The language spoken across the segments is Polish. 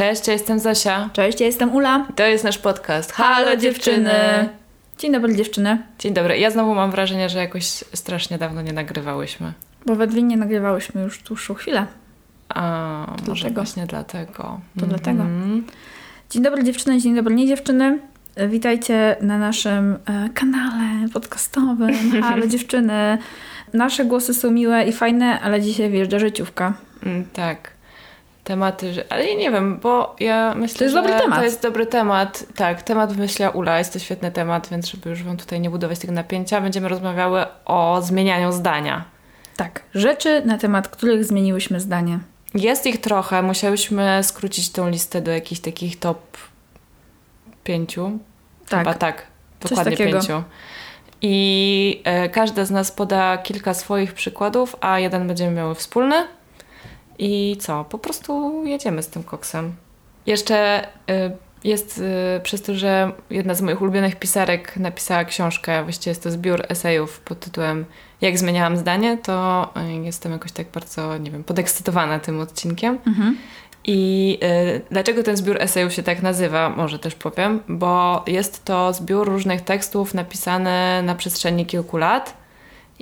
Cześć, ja jestem Zosia. Cześć, ja jestem Ula. To jest nasz podcast. Halo dziewczyny! Dzień dobry dziewczyny. Dzień dobry. Ja znowu mam wrażenie, że jakoś strasznie dawno nie nagrywałyśmy. Bo we dwie nie nagrywałyśmy już dłuższą chwilę. A, może Dlatego. właśnie dlatego. To dlatego. Mhm. Dzień dobry dziewczyny, dzień dobry nie dziewczyny. Witajcie na naszym e, kanale podcastowym Halo Dziewczyny. Nasze głosy są miłe i fajne, ale dzisiaj wjeżdża życiówka. Mm, Tak. Tematy, że- ale ja nie wiem, bo ja myślę, To jest że dobry temat. to jest dobry temat. Tak, temat wymyśliła Ula, jest to świetny temat, więc żeby już Wam tutaj nie budować tego napięcia, będziemy rozmawiały o zmienianiu zdania. Tak, rzeczy na temat których zmieniłyśmy zdanie. Jest ich trochę, musiałyśmy skrócić tą listę do jakichś takich top pięciu. Tak. Chyba tak, dokładnie pięciu. I e, każda z nas poda kilka swoich przykładów, a jeden będziemy miały wspólny. I co? Po prostu jedziemy z tym koksem. Jeszcze e, jest e, przez to, że jedna z moich ulubionych pisarek napisała książkę, właściwie jest to zbiór esejów pod tytułem Jak zmieniałam zdanie, to e, jestem jakoś tak bardzo, nie wiem, podekscytowana tym odcinkiem. Mhm. I y, dlaczego ten zbiór esejów się tak nazywa, może też powiem, bo jest to zbiór różnych tekstów napisany na przestrzeni kilku lat.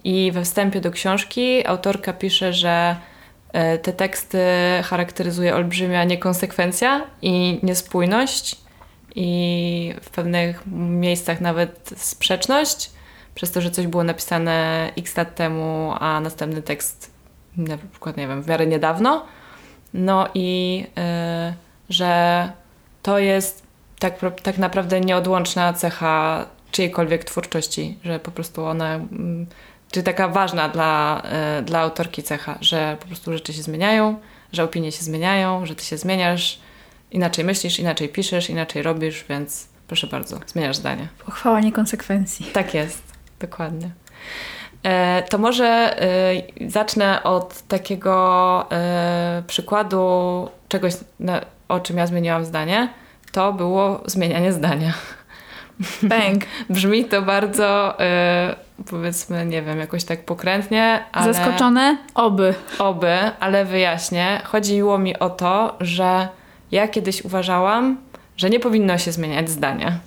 I we wstępie do książki autorka pisze, że y, te teksty charakteryzuje olbrzymia niekonsekwencja i niespójność, i w pewnych miejscach nawet sprzeczność, przez to, że coś było napisane x lat temu, a następny tekst na przykład, nie wiem, w miarę niedawno. No i y, że to jest tak, tak naprawdę nieodłączna cecha czyjejkolwiek twórczości, że po prostu ona, mm, czy taka ważna dla, y, dla autorki cecha, że po prostu rzeczy się zmieniają, że opinie się zmieniają, że ty się zmieniasz, inaczej myślisz, inaczej piszesz, inaczej robisz, więc proszę bardzo, zmieniasz zdanie. Pochwała niekonsekwencji. Tak jest, dokładnie. E, to może e, zacznę od takiego e, przykładu czegoś, o czym ja zmieniłam zdanie. To było zmienianie zdania. Bang. Brzmi to bardzo, e, powiedzmy, nie wiem, jakoś tak pokrętnie, ale... Zaskoczone? Oby. Oby, ale wyjaśnię. Chodziło mi o to, że ja kiedyś uważałam, że nie powinno się zmieniać zdania.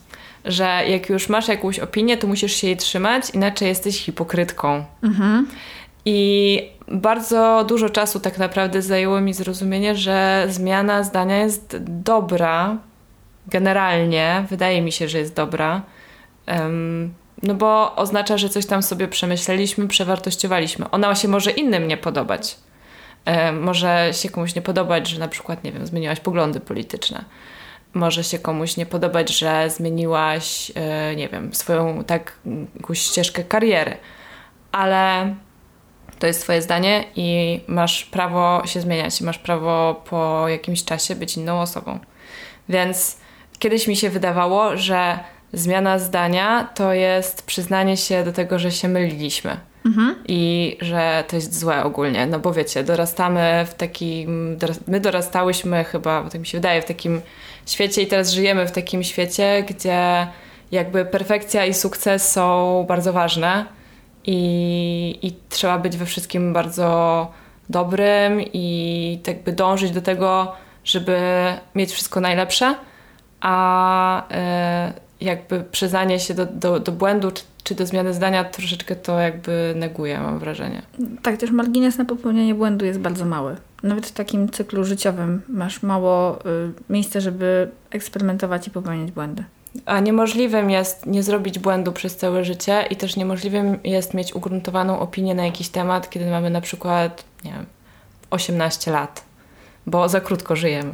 Że jak już masz jakąś opinię, to musisz się jej trzymać, inaczej jesteś hipokrytką. Mhm. I bardzo dużo czasu tak naprawdę zajęło mi zrozumienie, że zmiana zdania jest dobra. Generalnie wydaje mi się, że jest dobra. Em, no bo oznacza, że coś tam sobie przemyśleliśmy, przewartościowaliśmy. Ona się może innym nie podobać. Może się komuś nie podobać, że na przykład, nie wiem, zmieniłaś poglądy polityczne. Może się komuś nie podobać, że zmieniłaś, e, nie wiem, swoją tak jakąś ścieżkę kariery. Ale to jest Twoje zdanie i masz prawo się zmieniać, masz prawo po jakimś czasie być inną osobą. Więc kiedyś mi się wydawało, że zmiana zdania to jest przyznanie się do tego, że się myliliśmy. I że to jest złe ogólnie, no bo wiecie, dorastamy w takim, my dorastałyśmy chyba, bo tak mi się wydaje, w takim świecie i teraz żyjemy w takim świecie, gdzie jakby perfekcja i sukces są bardzo ważne i, i trzeba być we wszystkim bardzo dobrym i tak by dążyć do tego, żeby mieć wszystko najlepsze, a e, jakby przyznanie się do, do, do błędu czy, czy do zmiany zdania troszeczkę to jakby neguje, mam wrażenie. Tak, też margines na popełnianie błędu jest bardzo mały. Nawet w takim cyklu życiowym masz mało y, miejsca, żeby eksperymentować i popełniać błędy. A niemożliwym jest nie zrobić błędu przez całe życie i też niemożliwym jest mieć ugruntowaną opinię na jakiś temat, kiedy mamy na przykład, nie wiem, 18 lat, bo za krótko żyjemy.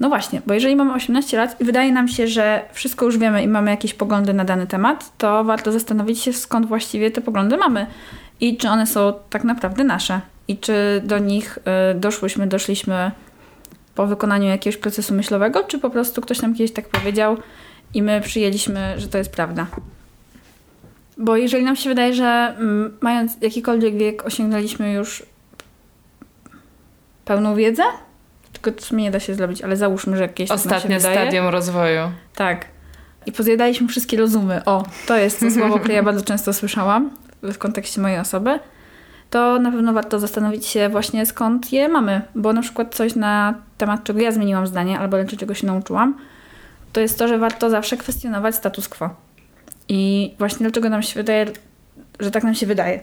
No właśnie, bo jeżeli mamy 18 lat i wydaje nam się, że wszystko już wiemy i mamy jakieś poglądy na dany temat, to warto zastanowić się, skąd właściwie te poglądy mamy. i czy one są tak naprawdę nasze i czy do nich y, doszłyśmy, doszliśmy po wykonaniu jakiegoś procesu myślowego, czy po prostu ktoś nam kiedyś tak powiedział i my przyjęliśmy, że to jest prawda. Bo jeżeli nam się wydaje, że mm, mając jakikolwiek wiek osiągnęliśmy już pełną wiedzę, tylko w sumie nie da się zrobić, ale załóżmy, że jakieś Ostatnie stadium rozwoju. Tak. I pozjadaliśmy wszystkie rozumy. O, to jest to słowo, które ja bardzo często słyszałam w kontekście mojej osoby. To na pewno warto zastanowić się właśnie skąd je mamy. Bo na przykład coś na temat, czego ja zmieniłam zdanie, albo czego się nauczyłam, to jest to, że warto zawsze kwestionować status quo. I właśnie dlaczego nam się wydaje, że tak nam się wydaje.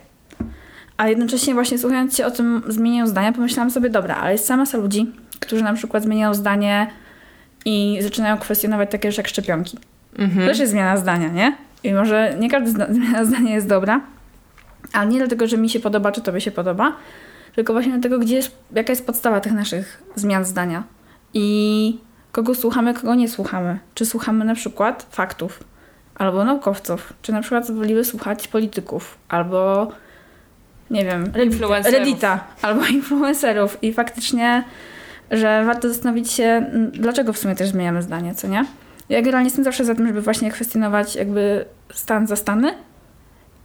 A jednocześnie właśnie słuchając się o tym zmienieniu zdania, pomyślałam sobie, dobra, ale jest sama masa ludzi, którzy na przykład zmieniają zdanie i zaczynają kwestionować takie rzeczy jak szczepionki. Mhm. To też jest zmiana zdania, nie? I może nie każda zna- zmiana zdania jest dobra, ale nie dlatego, że mi się podoba, czy tobie się podoba, tylko właśnie dlatego, gdzie jest, jaka jest podstawa tych naszych zmian zdania. I kogo słuchamy, kogo nie słuchamy. Czy słuchamy na przykład faktów, albo naukowców, czy na przykład wolimy słuchać polityków, albo nie wiem, Influencerów. Reddita, albo influencerów. I faktycznie, że warto zastanowić się, m, dlaczego w sumie też zmieniamy zdanie, co nie? Ja generalnie jestem zawsze za tym, żeby właśnie kwestionować jakby stan za stany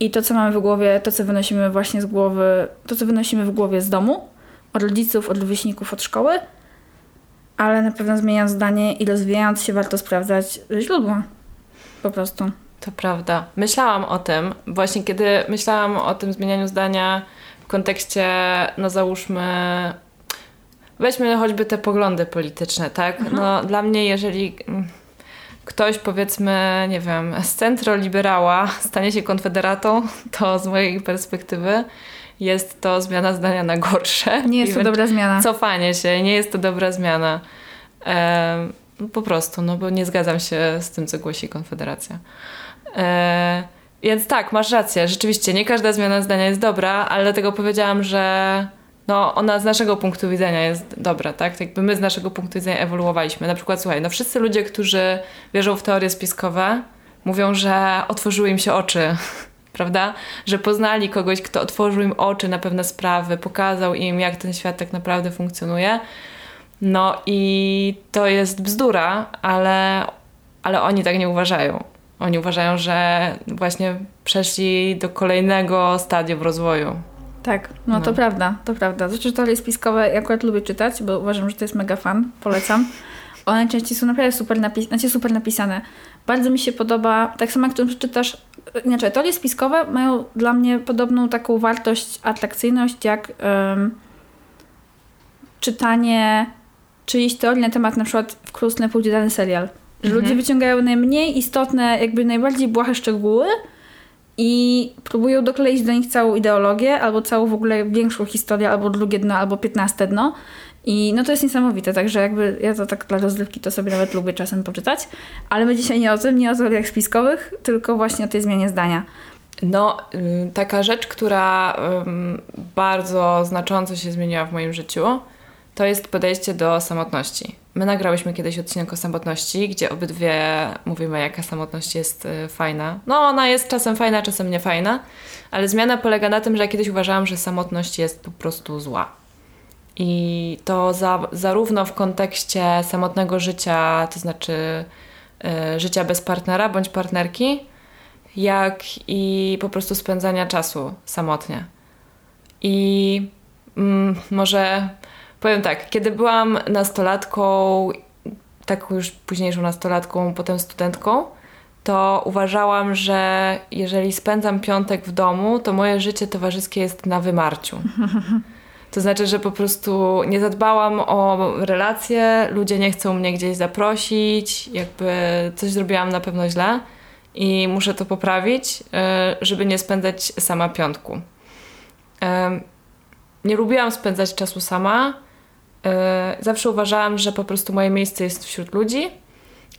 i to, co mamy w głowie, to, co wynosimy właśnie z głowy, to, co wynosimy w głowie z domu, od rodziców, od rówieśników, od szkoły, ale na pewno zmieniając zdanie i rozwijając się, warto sprawdzać źródła. Po prostu. To prawda. Myślałam o tym, właśnie kiedy myślałam o tym zmienianiu zdania w kontekście, no załóżmy, weźmy choćby te poglądy polityczne, tak? No dla mnie, jeżeli mm, ktoś powiedzmy, nie wiem, z centroliberała stanie się konfederatą, to z mojej perspektywy jest to zmiana zdania na gorsze. Nie jest to dobra zmiana. Cofanie się, nie jest to dobra zmiana. No po prostu, no bo nie zgadzam się z tym, co głosi Konfederacja. E, więc tak, masz rację. Rzeczywiście, nie każda zmiana zdania jest dobra, ale dlatego powiedziałam, że no, ona z naszego punktu widzenia jest dobra, tak? Tak Jakby my z naszego punktu widzenia ewoluowaliśmy. Na przykład, słuchaj, no wszyscy ludzie, którzy wierzą w teorie spiskowe, mówią, że otworzyły im się oczy, prawda? Że poznali kogoś, kto otworzył im oczy na pewne sprawy, pokazał im, jak ten świat tak naprawdę funkcjonuje. No i to jest bzdura, ale, ale oni tak nie uważają. Oni uważają, że właśnie przeszli do kolejnego stadium rozwoju. Tak, no, to No. prawda, to prawda. Zresztą teorie spiskowe ja akurat lubię czytać, bo uważam, że to jest mega fan, polecam. One częściej są naprawdę super, napis- znaczy super napisane. Bardzo mi się podoba, tak samo jak tu przeczytasz, inaczej, teorie spiskowe mają dla mnie podobną taką wartość, atrakcyjność, jak em, czytanie czyjejś teorii na temat na przykład w stronę pójdzie dany serial. Że Mhm. ludzie wyciągają najmniej istotne, jakby najbardziej błahe szczegóły i próbują dokleić do nich całą ideologię, albo całą w ogóle większą historię, albo drugie dno, albo piętnaste dno. I no to jest niesamowite, także jakby ja to tak dla rozrywki to sobie nawet lubię czasem poczytać, ale my dzisiaj nie o tym, nie o teoriach spiskowych, tylko właśnie o tej zmianie zdania. No, ym, taka rzecz, która bardzo znacząco się zmieniła w moim życiu, to jest podejście do samotności. My nagrałyśmy kiedyś odcinek o samotności, gdzie obydwie mówimy, jaka samotność jest y, fajna. No, ona jest czasem fajna, czasem nie fajna, ale zmiana polega na tym, że ja kiedyś uważałam, że samotność jest po prostu zła. I to za, zarówno w kontekście samotnego życia, to znaczy y, życia bez partnera bądź partnerki, jak i po prostu spędzania czasu samotnie. I mm, może powiem tak, kiedy byłam nastolatką, taką już późniejszą nastolatką, potem studentką, to uważałam, że jeżeli spędzam piątek w domu, to moje życie towarzyskie jest na wymarciu. To znaczy, że po prostu nie zadbałam o relacje, ludzie nie chcą mnie gdzieś zaprosić, jakby coś zrobiłam na pewno źle i muszę to poprawić, y, żeby nie spędzać sama piątku. Nie lubiłam spędzać czasu sama. Y, Zawsze uważałam, że po prostu moje miejsce jest wśród ludzi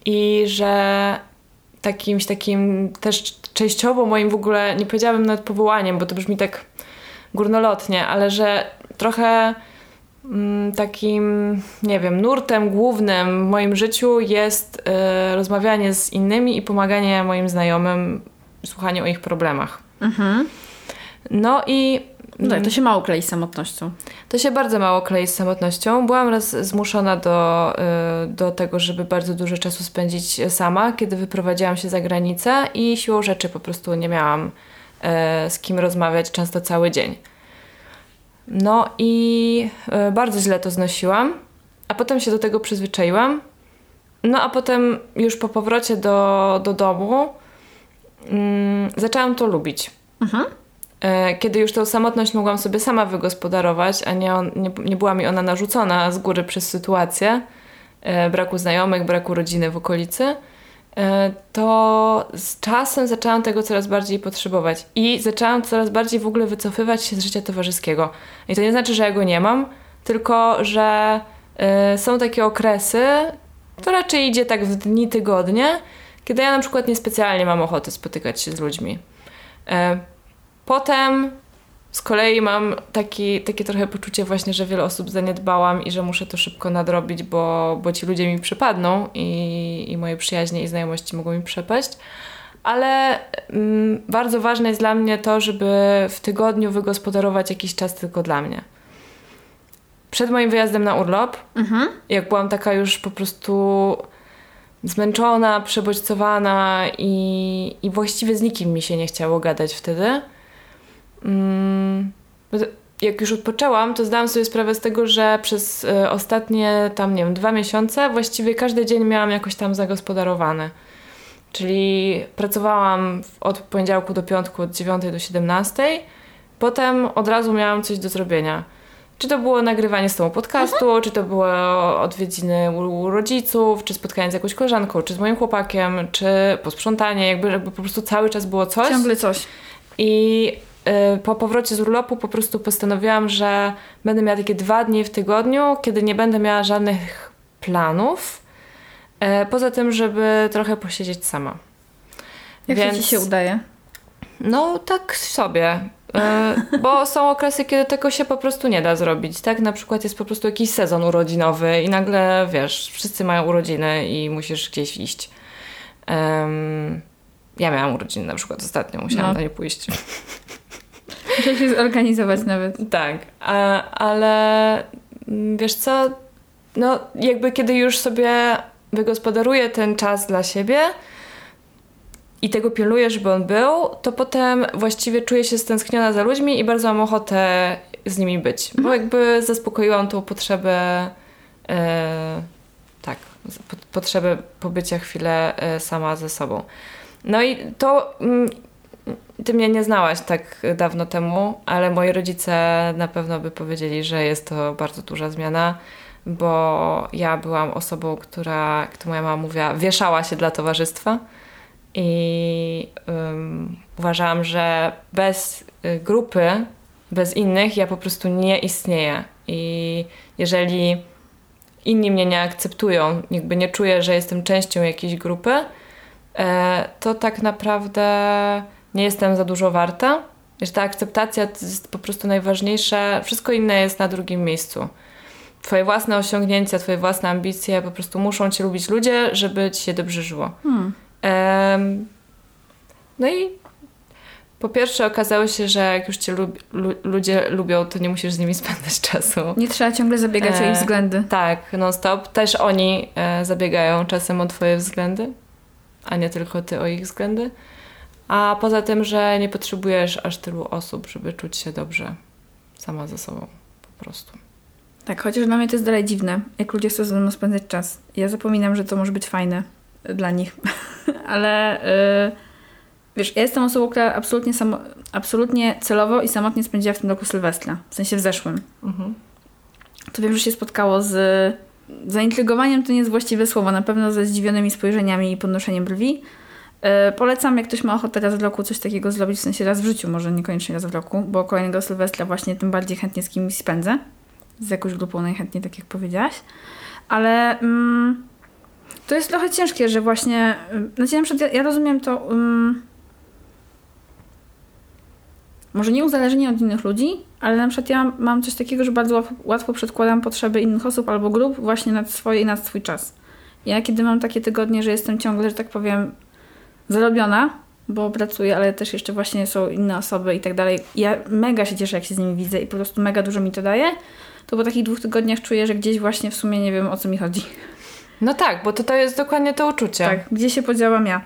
i że takimś takim też częściowo moim w ogóle, nie powiedziałabym nawet powołaniem, bo to brzmi tak górnolotnie, ale że trochę mm, takim, nie wiem, nurtem głównym w moim życiu jest y, rozmawianie z innymi i pomaganie moim znajomym, słuchanie o ich problemach. No i no tak, to się mało klei z samotnością. To się bardzo mało klei z samotnością. Byłam raz zmuszona do, y, do tego, żeby bardzo dużo czasu spędzić sama, kiedy wyprowadziłam się za granicę i siłą rzeczy po prostu nie miałam y, z kim rozmawiać często cały dzień. No i y, bardzo źle to znosiłam, a potem się do tego przyzwyczaiłam. No a potem już po powrocie do, do domu mm, zaczęłam to lubić. Mhm. E, kiedy już tę samotność mogłam sobie sama wygospodarować, a nie, on, nie, nie była mi ona narzucona z góry przez sytuację e, braku znajomych, braku rodziny w okolicy, e, to z czasem zaczęłam tego coraz bardziej potrzebować i zaczęłam coraz bardziej w ogóle wycofywać się z życia towarzyskiego. I to nie znaczy, że ja go nie mam, tylko że są takie okresy, to raczej idzie tak w dni, tygodnie, kiedy ja na przykład niespecjalnie mam ochotę spotykać się z ludźmi. Potem z kolei mam taki, takie trochę poczucie właśnie, że wiele osób zaniedbałam i że muszę to szybko nadrobić, bo, bo ci ludzie mi przypadną i, i moje przyjaźnie i znajomości mogą mi przepaść. Ale mm, bardzo ważne jest dla mnie to, żeby w tygodniu wygospodarować jakiś czas tylko dla mnie. Przed moim wyjazdem na urlop, mhm. jak byłam taka już po prostu zmęczona, przebodźcowana i, i właściwie z nikim mi się nie chciało gadać wtedy, jak już odpoczęłam, to zdałam sobie sprawę z tego, że przez e, ostatnie tam, nie wiem, dwa miesiące właściwie każdy dzień miałam jakoś tam zagospodarowany. Czyli pracowałam od poniedziałku do piątku od 9 do 17. Potem od razu miałam coś do zrobienia. Czy to było nagrywanie z tą podcastu, mhm. czy to było odwiedziny u rodziców, czy spotkanie z jakąś koleżanką, czy z moim chłopakiem, czy posprzątanie, jakby, jakby po prostu cały czas było coś. Ciągle coś. I po powrocie z urlopu po prostu postanowiłam, że będę miała takie dwa dni w tygodniu, kiedy nie będę miała żadnych planów. Y, poza tym, żeby trochę posiedzieć sama. Jak Więc, ci się udaje? No, tak sobie. Y, bo są okresy, kiedy tego się po prostu nie da zrobić. Tak, na przykład jest po prostu jakiś sezon urodzinowy i nagle wiesz, wszyscy mają urodziny i musisz gdzieś iść. Um, ja miałam urodziny na przykład ostatnio, musiałam no. na nie pójść. Muszę się zorganizować nawet. Tak, a, ale mm, wiesz co, no jakby kiedy już sobie wygospodaruję ten czas dla siebie i tego pilnuję, żeby on był, to potem właściwie czuję się stęskniona za ludźmi i bardzo mam ochotę z nimi być, bo mhm. jakby zaspokoiłam tą potrzebę e, tak, potrzebę pobycia chwilę e, sama ze sobą. No i to mm, ty mnie nie znałaś tak dawno temu, ale moi rodzice na pewno by powiedzieli, że jest to bardzo duża zmiana, bo ja byłam osobą, która, jak to moja mama mówiła, wieszała się dla towarzystwa i um, uważałam, że bez y, grupy, bez innych ja po prostu nie istnieję. I jeżeli inni mnie nie akceptują, jakby nie czuję, że jestem częścią jakiejś grupy, e, to tak naprawdę nie jestem za dużo warta, że ta akceptacja jest po prostu najważniejsza, wszystko inne jest na drugim miejscu. Twoje własne osiągnięcia, twoje własne ambicje, po prostu muszą cię lubić ludzie, żeby ci się dobrze żyło. Hmm. Um, no i po pierwsze okazało się, że jak już cię lub, lu, ludzie lubią, to nie musisz z nimi spędzać czasu. Nie trzeba ciągle zabiegać e, o ich względy. Tak, non stop. Też oni e, zabiegają czasem o twoje względy, a nie tylko ty o ich względy. A poza tym, że nie potrzebujesz aż tylu osób, żeby czuć się dobrze sama ze sobą po prostu. Tak, chociaż dla mnie to jest dalej dziwne, jak ludzie chcą ze mną spędzać czas. Ja zapominam, że to może być fajne dla nich, ale yy, wiesz, ja jestem osobą, która absolutnie, samo, absolutnie celowo i samotnie spędziła w tym roku Sylwestra, w sensie w zeszłym. Mhm. To wiem, że się spotkało z zaintrygowaniem, to nie jest właściwe słowo, na pewno ze zdziwionymi spojrzeniami i podnoszeniem brwi, polecam, jak ktoś ma ochotę raz w roku coś takiego zrobić, w sensie raz w życiu, może niekoniecznie raz w roku, bo kolejnego Sylwestra właśnie tym bardziej chętnie z kimś spędzę. Z jakąś grupą najchętniej, tak jak powiedziałaś. Ale mm, to jest trochę ciężkie, że właśnie... Znaczy, na przykład ja, ja rozumiem to... Um, może nie uzależnienie od innych ludzi, ale na przykład ja mam coś takiego, że bardzo łatwo przedkładam potrzeby innych osób albo grup właśnie nad swoje i nad swój czas. Ja kiedy mam takie tygodnie, że jestem ciągle, że tak powiem, zarobiona bo pracuję, ale też jeszcze właśnie są inne osoby i tak dalej. Ja mega się cieszę, jak się z nimi widzę i po prostu mega dużo mi to daje. To po takich dwóch tygodniach czuję, że gdzieś właśnie w sumie nie wiem o co mi chodzi. No tak, bo to, to jest dokładnie to uczucie. Tak, gdzie się podziałam ja.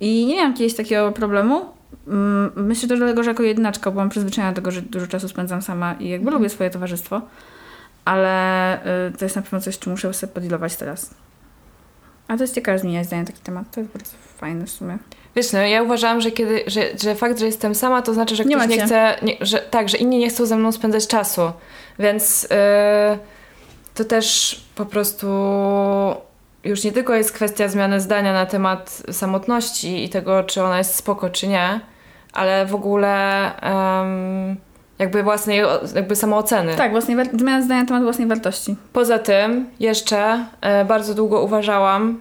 I nie miałam kiedyś takiego problemu. Mm, Myślę też dlatego, że jako jednaczka byłam przyzwyczajona do tego, że dużo czasu spędzam sama i jakby lubię swoje towarzystwo. Ale y, to jest na pewno coś, czym muszę sobie podealować teraz. A to jest ciekawe zmieniać zdanie na taki temat. To jest bardzo fajne w sumie. Wiesz, no ja uważałam, że kiedy, że, że fakt, że jestem sama, to znaczy, że Nie ktoś nie, macie. chce, nie, że, tak, że inni nie chcą ze mną spędzać czasu. Więc yy, to też po prostu już nie tylko jest kwestia zmiany zdania na temat samotności i tego, czy ona jest spoko, czy nie, ale w ogóle em, jakby własnej jakby samooceny. Tak, własnej zmiana zdania na temat własnej wartości. Poza tym jeszcze e, bardzo długo uważałam,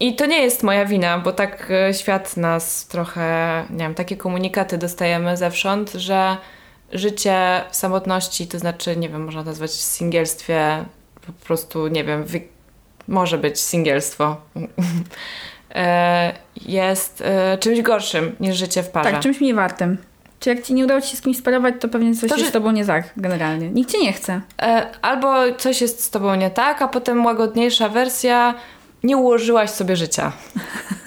i to nie jest moja wina, bo tak e, świat nas trochę, nie wiem, takie komunikaty dostajemy zewsząd, że życie w samotności, to znaczy, nie wiem, można nazwać singielstwie, po prostu, nie wiem, wy... może być singielstwo, e, jest e, czymś gorszym niż życie w parze. Tak, czymś mniej wartym. Czy jak ci nie udało ci się z kimś sparować, to pewnie coś To, jest że- z tobą nie tak, generalnie. Nikt cię nie chce. E, Albo coś jest z tobą nie tak, a potem łagodniejsza wersja, nie ułożyłaś sobie życia.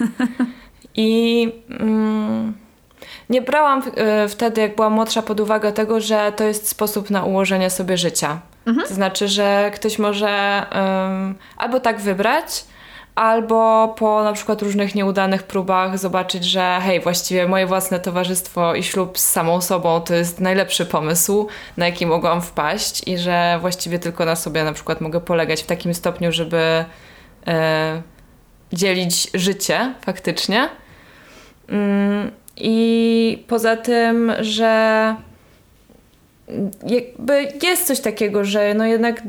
I mm, nie brałam e, wtedy, jak byłam młodsza, pod uwagę tego, że to jest sposób na ułożenie sobie życia. To znaczy, że ktoś może albo tak wybrać, albo po na przykład różnych nieudanych próbach zobaczyć, że hej, właściwie moje własne towarzystwo i ślub z samą sobą to jest najlepszy pomysł, na jaki mogłam wpaść i że właściwie tylko na sobie na przykład mogę polegać w takim stopniu, żeby e, dzielić życie faktycznie. Mm, I poza tym, że jakby jest coś takiego, że no jednak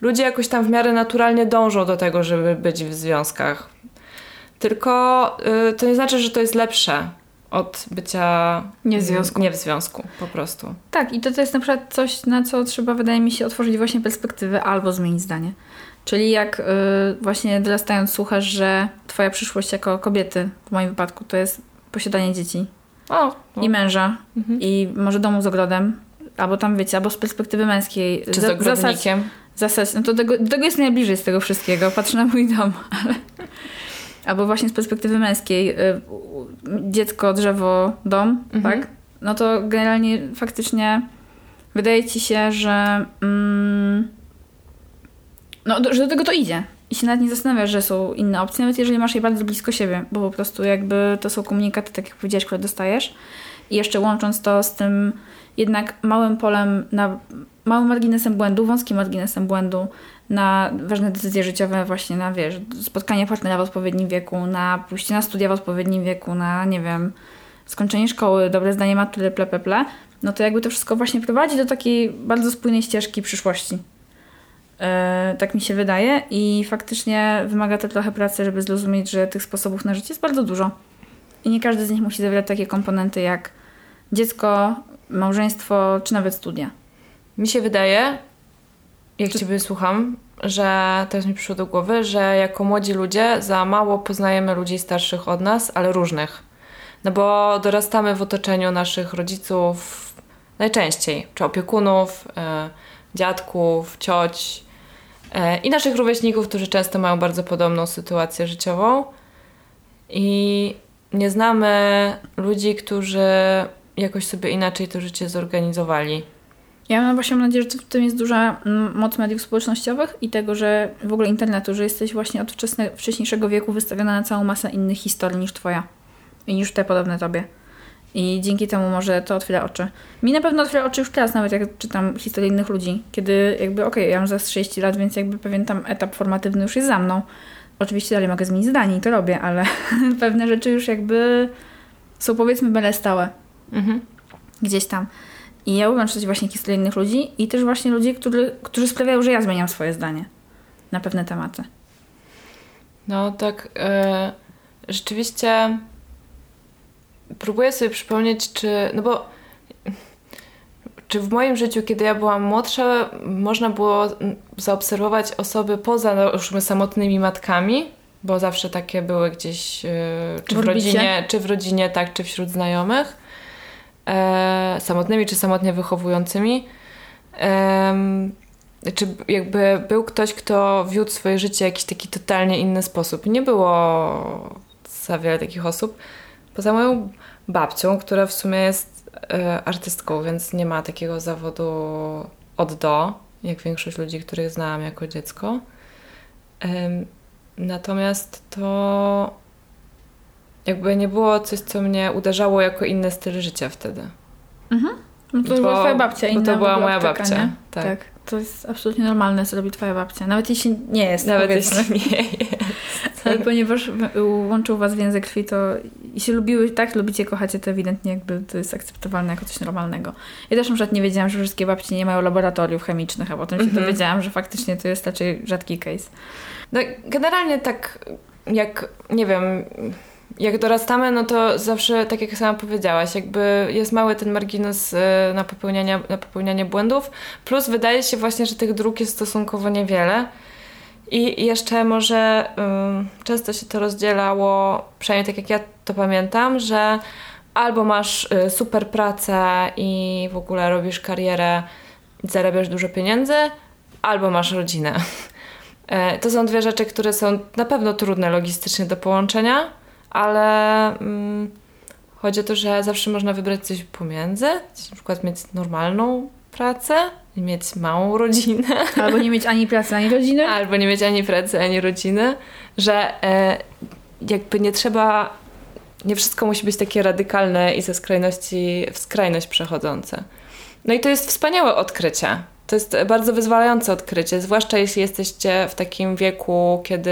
ludzie jakoś tam w miarę naturalnie dążą do tego, żeby być w związkach. Tylko y, to nie znaczy, że to jest lepsze od bycia Nie w związku. Nie w związku, po prostu. Tak, i to, to jest na przykład coś, na co trzeba, wydaje mi się, otworzyć właśnie perspektywę albo zmienić zdanie. Czyli jak y, właśnie dorastając słuchasz, że twoja przyszłość jako kobiety, w moim wypadku, to jest posiadanie dzieci O, no. i męża Mhm. i może domu z ogrodem, albo tam wiecie, albo z perspektywy męskiej. Czy z ogrodnikiem? Zasać, no to tego, tego jest najbliżej z tego wszystkiego. Patrzę na mój dom, ale... Albo właśnie z perspektywy męskiej. y, Dziecko, drzewo, dom, Mhm. tak? No to generalnie faktycznie wydaje ci się, że... Mm, no, do, że do tego to idzie. I się nawet nie zastanawiasz, że są inne opcje, nawet jeżeli masz je bardzo blisko siebie, bo po prostu jakby to są komunikaty, tak jak powiedziałeś, które dostajesz. I jeszcze łącząc to z tym jednak małym polem, na małym marginesem błędu, wąskim marginesem błędu na ważne decyzje życiowe, właśnie na wiesz, spotkanie partnera w odpowiednim wieku, na pójście na studia w odpowiednim wieku, na nie wiem, skończenie szkoły, dobre zdanie matury, ple, ple, ple, no to jakby to wszystko właśnie prowadzi do takiej bardzo spójnej ścieżki przyszłości. E, tak mi się wydaje i faktycznie wymaga to trochę pracy, żeby zrozumieć, że tych sposobów na życie jest bardzo dużo. I nie każdy z nich musi zawierać takie komponenty jak dziecko, małżeństwo czy nawet studia. Mi się wydaje, jak Ciebie słucham, że teraz mi przyszło do głowy, że jako młodzi ludzie za mało poznajemy ludzi starszych od nas, ale różnych. No bo dorastamy w otoczeniu naszych rodziców najczęściej, czy opiekunów, e, dziadków, cioć e, i naszych rówieśników, którzy często mają bardzo podobną sytuację życiową. I nie znamy ludzi, którzy jakoś sobie inaczej to życie zorganizowali. Ja mam właśnie nadzieję, że w tym jest duża mm, moc mediów społecznościowych i tego, że w ogóle internetu, że jesteś właśnie od wczesne, wcześniejszego wieku wystawiona na całą masę innych historii niż twoja i niż te podobne tobie. I dzięki temu może to otwiera oczy. Mi na pewno otwiera oczy już teraz, nawet jak czytam historię innych ludzi, kiedy jakby, okej, ja mam za 30 lat, więc jakby pewien tam etap formatywny już jest za mną. Oczywiście dalej mogę zmienić zdanie i to robię, ale pewne rzeczy już jakby są powiedzmy byle stałe Mhm. gdzieś tam. I ja lubię czytać właśnie historie innych ludzi i też właśnie ludzi, którzy, którzy sprawiają, że ja zmieniam swoje zdanie na pewne tematy. No tak, e, rzeczywiście próbuję sobie przypomnieć, czy, no bo czy w moim życiu, kiedy ja byłam młodsza, można było zaobserwować osoby poza no, już samotnymi matkami, bo zawsze takie były gdzieś, yy, czy w, W rodzinie, czy w rodzinie, tak, czy wśród znajomych, e, samotnymi, czy samotnie wychowującymi. Czy jakby był ktoś, kto wiódł swoje życie w jakiś taki totalnie inny sposób. Nie było za wiele takich osób. Poza moją babcią, która w sumie jest e, artystką, więc nie ma takiego zawodu od do, jak większość ludzi, których znałam jako dziecko. Natomiast to jakby nie było coś, co mnie uderzało jako inny styl życia wtedy. No to Bo- była twoja babcia. bo inna to była moja apteka, babcia, Nie? tak. To jest absolutnie normalne, co robi twoja babcia. Nawet jeśli nie jest, Nawet powiedzmy. jeśli nie jest. Ale ponieważ łączył was więzy krwi, to i się lubiły, tak, lubicie, kochacie, to ewidentnie jakby to jest akceptowalne jako coś normalnego. Ja też na przykład nie wiedziałam, że wszystkie babci nie mają laboratoriów chemicznych, a potem się Mhm. dowiedziałam, że faktycznie to jest raczej rzadki case. No, generalnie tak, jak nie wiem, jak dorastamy, no to zawsze, tak jak sama powiedziałaś, jakby jest mały ten margines y, na popełnianie, na popełnianie błędów, plus wydaje się właśnie, że tych dróg jest stosunkowo niewiele. I jeszcze może ym, często się to rozdzielało, przynajmniej tak jak ja to pamiętam, że albo masz y, super pracę i w ogóle robisz karierę, zarabiasz dużo pieniędzy, albo masz rodzinę. E, To są dwie rzeczy, które są na pewno trudne logistycznie do połączenia, ale mm, chodzi o to, że zawsze można wybrać coś pomiędzy, na przykład mieć normalną pracę mieć małą rodzinę, Albo nie mieć ani pracy, ani rodziny. albo nie mieć ani pracy, ani rodziny, że e, jakby nie trzeba, nie wszystko musi być takie radykalne i ze skrajności w skrajność przechodzące. No i to jest wspaniałe odkrycie. To jest bardzo wyzwalające odkrycie, zwłaszcza jeśli jesteście w takim wieku, kiedy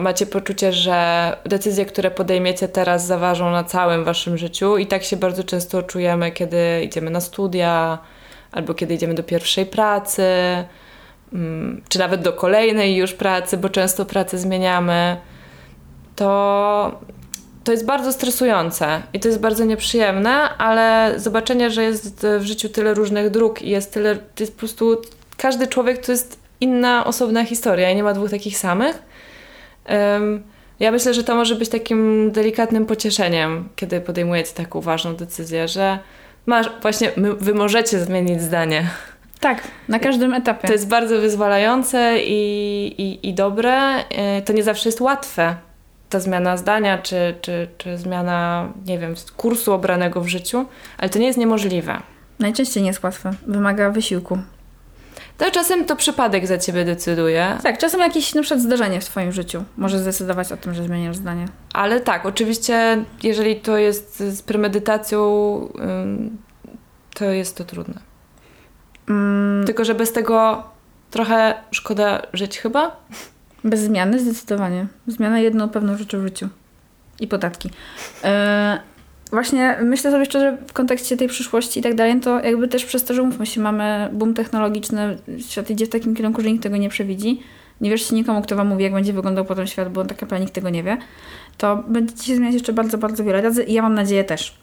macie poczucie, że decyzje, które podejmiecie teraz zaważą na całym waszym życiu i tak się bardzo często czujemy, kiedy idziemy na studia albo kiedy idziemy do pierwszej pracy, mm, czy nawet do kolejnej już pracy, bo często pracę zmieniamy, to, to jest bardzo stresujące i to jest bardzo nieprzyjemne, ale zobaczenie, że jest w życiu tyle różnych dróg i jest tyle, jest po prostu każdy człowiek to jest inna, osobna historia i nie ma dwóch takich samych. Ja myślę, że to może być takim delikatnym pocieszeniem, kiedy podejmujecie taką ważną decyzję, że masz, właśnie wy możecie zmienić zdanie. Tak, na każdym etapie. To jest bardzo wyzwalające i, i, i dobre. E, To nie zawsze jest łatwe, ta zmiana zdania, czy, czy, czy zmiana, nie wiem, kursu obranego w życiu, ale to nie jest niemożliwe. Najczęściej nie jest łatwe. Wymaga wysiłku. To czasem to przypadek za ciebie decyduje, Tak, czasem jakieś na przykład zdarzenie w twoim życiu może zdecydować o tym, że zmieniasz zdanie. ale tak, oczywiście, jeżeli to jest z premedytacją, to jest to trudne. Mm, Tylko, że bez tego trochę szkoda żyć chyba. Bez zmiany zdecydowanie. Zmiana jedną pewną rzeczą w życiu. I podatki. E, właśnie myślę sobie szczerze w kontekście tej przyszłości i tak dalej, to jakby też przez to, że mówmy się, mamy boom technologiczny, świat idzie w takim kierunku, że nikt tego nie przewidzi. Nie wierzcie nikomu, kto wam mówi, jak będzie wyglądał potem świat, bo tak naprawdę nikt tego nie wie. To będziecie się zmieniać jeszcze bardzo, bardzo wiele razy i ja mam nadzieję też.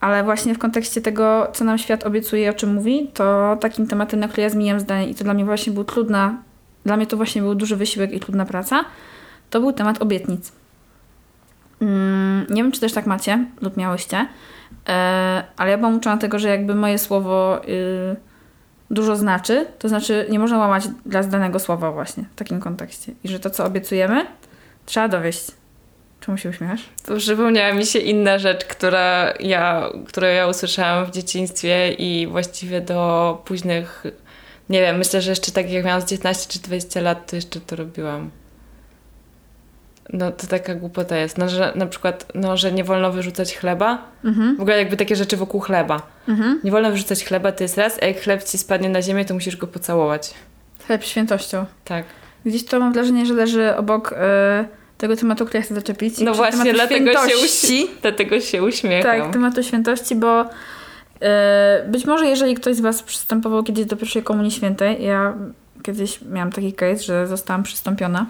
Ale właśnie w kontekście tego, co nam świat obiecuje o czym mówi, to takim tematem, na który ja zmieniam zdanie i to dla mnie właśnie był trudna, dla mnie to właśnie był duży wysiłek i trudna praca, to był temat obietnic. Mm, nie wiem, czy też tak macie lub miałyście, e, ale ja byłam uczona tego, że jakby moje słowo y, dużo znaczy, to znaczy nie można łamać dla zdanego słowa właśnie w takim kontekście. I że to, co obiecujemy, trzeba dowieść. Czemu się uśmiechasz? To przypomniała mi się inna rzecz, która ja, którą ja usłyszałam w dzieciństwie i właściwie do późnych, nie wiem, myślę, że jeszcze tak jak miałam z 19 czy 20 lat, to jeszcze to robiłam. No to taka głupota jest, no, że na przykład, no, że nie wolno wyrzucać chleba. Mhm. W ogóle jakby takie rzeczy wokół chleba. Mhm. Nie wolno wyrzucać chleba, to jest raz, a jak chleb ci spadnie na ziemię, to musisz go pocałować. Chleb świętością. Tak. Gdzieś to mam wrażenie, że leży obok e, tego tematu, który ja chcę zaczepić. No właśnie, dlatego się, uś... dlatego się uśmiecham. Tak, tematu świętości, bo e, być może jeżeli ktoś z Was przystępował kiedyś do pierwszej komunii świętej, ja kiedyś miałam taki case, że zostałam przystąpiona.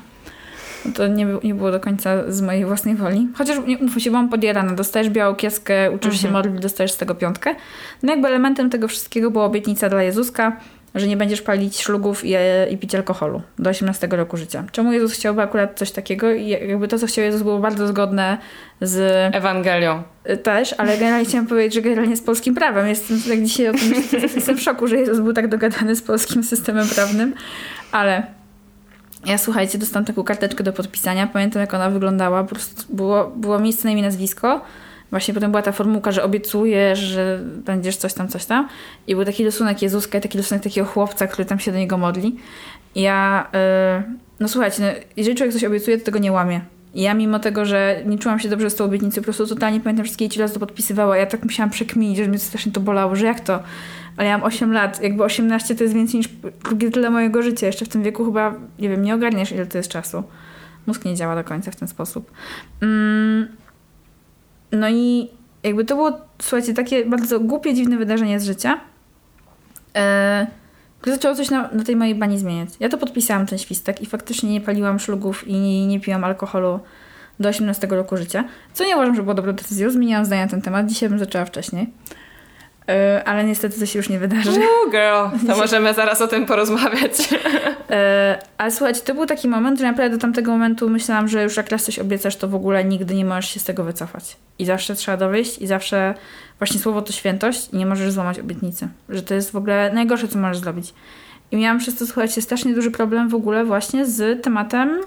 To nie, nie było do końca z mojej własnej woli. Chociaż nie mówmy się, byłam podjarana. Dostajesz białą kieskę, uczysz się Mhm. modlić, dostajesz z tego piątkę. No jakby elementem tego wszystkiego była obietnica dla Jezuska, że nie będziesz palić szlugów i, i pić alkoholu do 18 roku życia. Czemu Jezus chciałby akurat coś takiego? I jakby to, co chciał Jezus, było bardzo zgodne z... Ewangelią. Też, ale generalnie chciałam powiedzieć, że generalnie z polskim prawem. Jestem, jak dzisiaj o tym myślę, jestem w szoku, że Jezus był tak dogadany z polskim systemem prawnym, ale ja słuchajcie, dostałam taką karteczkę do podpisania. Pamiętam, jak ona wyglądała. Po prostu było, było miejsce na imię, nazwisko. Właśnie potem była ta formułka, że obiecujesz, że będziesz coś tam, coś tam. I był taki rysunek Jezuska i taki rysunek takiego chłopca, który tam się do niego modli. I ja, yy, no słuchajcie, no, jeżeli człowiek coś obiecuje, to tego nie łamie. I ja mimo tego, że nie czułam się dobrze z tą obietnicą, po prostu totalnie pamiętam wszystkie ci razy to podpisywała. Ja tak musiałam przekminić, że mnie strasznie to bolało, że jak to? Ale ja mam 8 lat, jakby 18 to jest więcej niż drugie tyle mojego życia. Jeszcze w tym wieku chyba, nie wiem, nie ogarniesz ile to jest czasu. Mózg nie działa do końca w ten sposób. Mm. No i jakby to było, słuchajcie, takie bardzo głupie, dziwne wydarzenie z życia. E, które zaczęło coś na, na, tej mojej bani zmieniać. Ja to podpisałam, ten świstek i faktycznie nie paliłam szlugów i nie, nie piłam alkoholu do 18 roku życia. Co nie uważam, że było dobrą decyzją. Zmieniłam zdanie na ten temat. Dzisiaj bym zaczęła wcześniej. E, ale niestety to się już nie wydarzy. Ooh, girl, to możemy zaraz o tym porozmawiać. Ale słuchajcie, to był taki moment, że naprawdę do tamtego momentu myślałam, że już jak raz coś obiecasz, to w ogóle nigdy nie możesz się z tego wycofać. I zawsze trzeba dowieść i zawsze właśnie słowo to świętość i nie możesz złamać obietnicy. Że to jest w ogóle najgorsze, co możesz zrobić. I miałam przez to, słuchajcie, strasznie duży problem w ogóle właśnie z tematem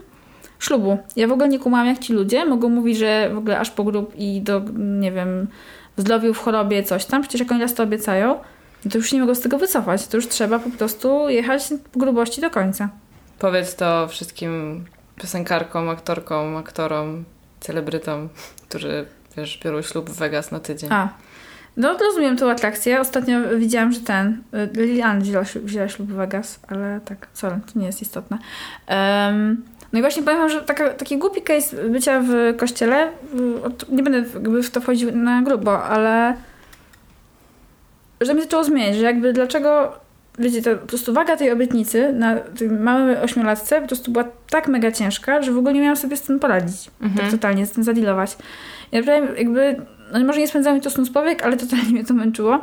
ślubu. Ja w ogóle nie kumałam, jak ci ludzie mogą mówić, że w ogóle aż po grób i do, nie wiem, zdrowiu, w chorobie, coś tam. Przecież jak oni raz to obiecają, no to już nie mogą z tego wycofać. To już trzeba po prostu jechać po grubości do końca. Powiedz to wszystkim piosenkarkom, aktorkom, aktorom, celebrytom, którzy, wiesz, biorą ślub w Vegas na tydzień. A, no rozumiem tą atrakcję. Ostatnio widziałam, że ten y, Lilian wzięła ślub w Vegas, ale tak, sorry, to nie jest istotne. Um, no i właśnie powiem że taka, taki głupi case bycia w kościele, nie będę w to wchodził na grubo, ale że mi zaczęło zmieniać, że jakby dlaczego, wiecie, to po prostu waga tej obietnicy na tej małej ośmiolatce po prostu była tak mega ciężka, że w ogóle nie miałam sobie z tym poradzić. Mhm. Tak totalnie, z tym zadealować. I naprawdę jakby, no może nie spędzało mi to snus powiek, ale totalnie mnie to męczyło.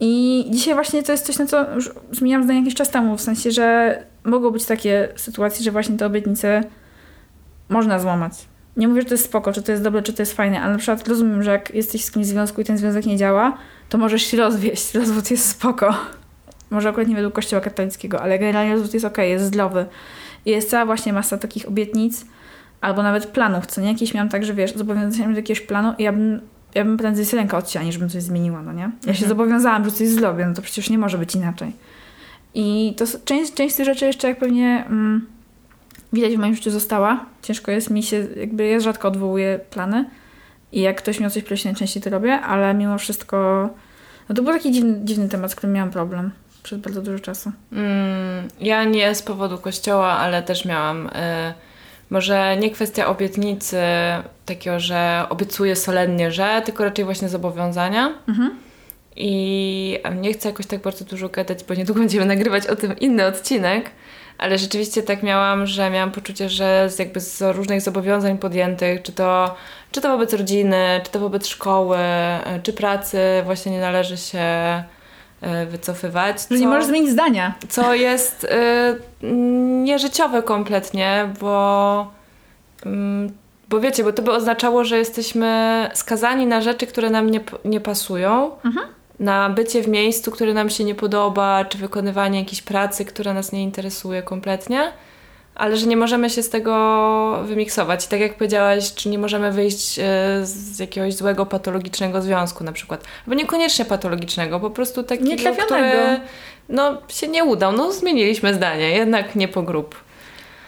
I dzisiaj właśnie to jest coś, na co już zmieniłam zdanie jakiś czas temu, w sensie, że mogą być takie sytuacje, że właśnie te obietnice można złamać. Nie mówię, że to jest spoko, czy to jest dobre, czy to jest fajne, ale na przykład rozumiem, że jak jesteś z kimś w związku i ten związek nie działa, to możesz się rozwieść. Rozwód jest spoko. Może akurat nie według kościoła katolickiego, ale generalnie rozwód jest ok, jest zdrowy. I jest cała właśnie masa takich obietnic, albo nawet planów, co nie? Jakieś miałam tak, że wiesz, zobowiązałam się do jakiegoś planu i ja bym, ja bym prędzej rękę odcięła, niż bym coś zmieniła, no nie? Ja mhm. się zobowiązałam, że coś zrobię, no to przecież nie może być inaczej. I to część, część z tych rzeczy jeszcze jak pewnie mm, widać w moim życiu została. Ciężko jest mi się, jakby ja rzadko odwołuję plany i jak ktoś mi o coś prosi, najczęściej to robię, ale mimo wszystko no to był taki dziwny, dziwny temat, z którym miałam problem przez bardzo dużo czasu. Mm, ja nie z powodu kościoła, ale też miałam... Y może nie kwestia obietnicy, takiego, że obiecuję solennie, że, tylko raczej właśnie zobowiązania. Mhm. I nie chcę jakoś tak bardzo dużo gadać, bo niedługo będziemy nagrywać o tym inny odcinek, ale rzeczywiście tak miałam, że miałam poczucie, że z jakby z różnych zobowiązań podjętych, czy to, czy to wobec rodziny, czy to wobec szkoły, czy pracy, właśnie nie należy się e, wycofywać. Co, że nie możesz zmienić zdania. Co jest y, nieżyciowe kompletnie, bo, y, bo wiecie, bo to by oznaczało, że jesteśmy skazani na rzeczy, które nam nie, nie pasują. Mhm na bycie w miejscu, które nam się nie podoba, czy wykonywanie jakiejś pracy, która nas nie interesuje kompletnie, ale że nie możemy się z tego wymiksować. I tak jak powiedziałaś, czy nie możemy wyjść e, z jakiegoś złego, patologicznego związku na przykład. Albo niekoniecznie patologicznego, po prostu takiego, który no, się nie udał. No zmieniliśmy zdanie, jednak nie po grup.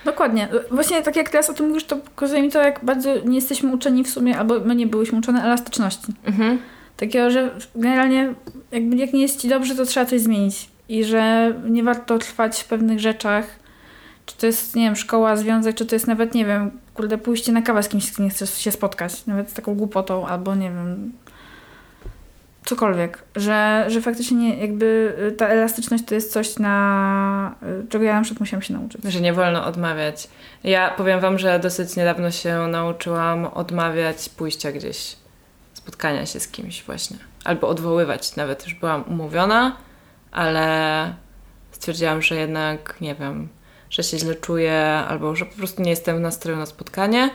Dokładnie. Właśnie tak jak teraz o tym mówisz, to pokazuje mi to, jak bardzo nie jesteśmy uczeni w sumie, albo my nie byłyśmy uczone elastyczności. Mhm. Takiego, że generalnie jakby jak nie jest ci dobrze, to trzeba coś zmienić. I że nie warto trwać w pewnych rzeczach. Czy to jest, nie wiem, szkoła, związek, czy to jest nawet, nie wiem, kurde, pójście na kawę z kimś, z kim nie chcesz się spotkać. Nawet z taką głupotą, albo nie wiem, cokolwiek. Że, że faktycznie nie, jakby ta elastyczność to jest coś, na czego ja na przykład musiałam się nauczyć. Że nie wolno odmawiać. Ja powiem wam, że dosyć niedawno się nauczyłam odmawiać pójścia gdzieś spotkania się z kimś właśnie. Albo odwoływać. Nawet już byłam umówiona, ale stwierdziłam, że jednak, nie wiem, że się źle czuję albo że po prostu nie jestem w nastroju na spotkanie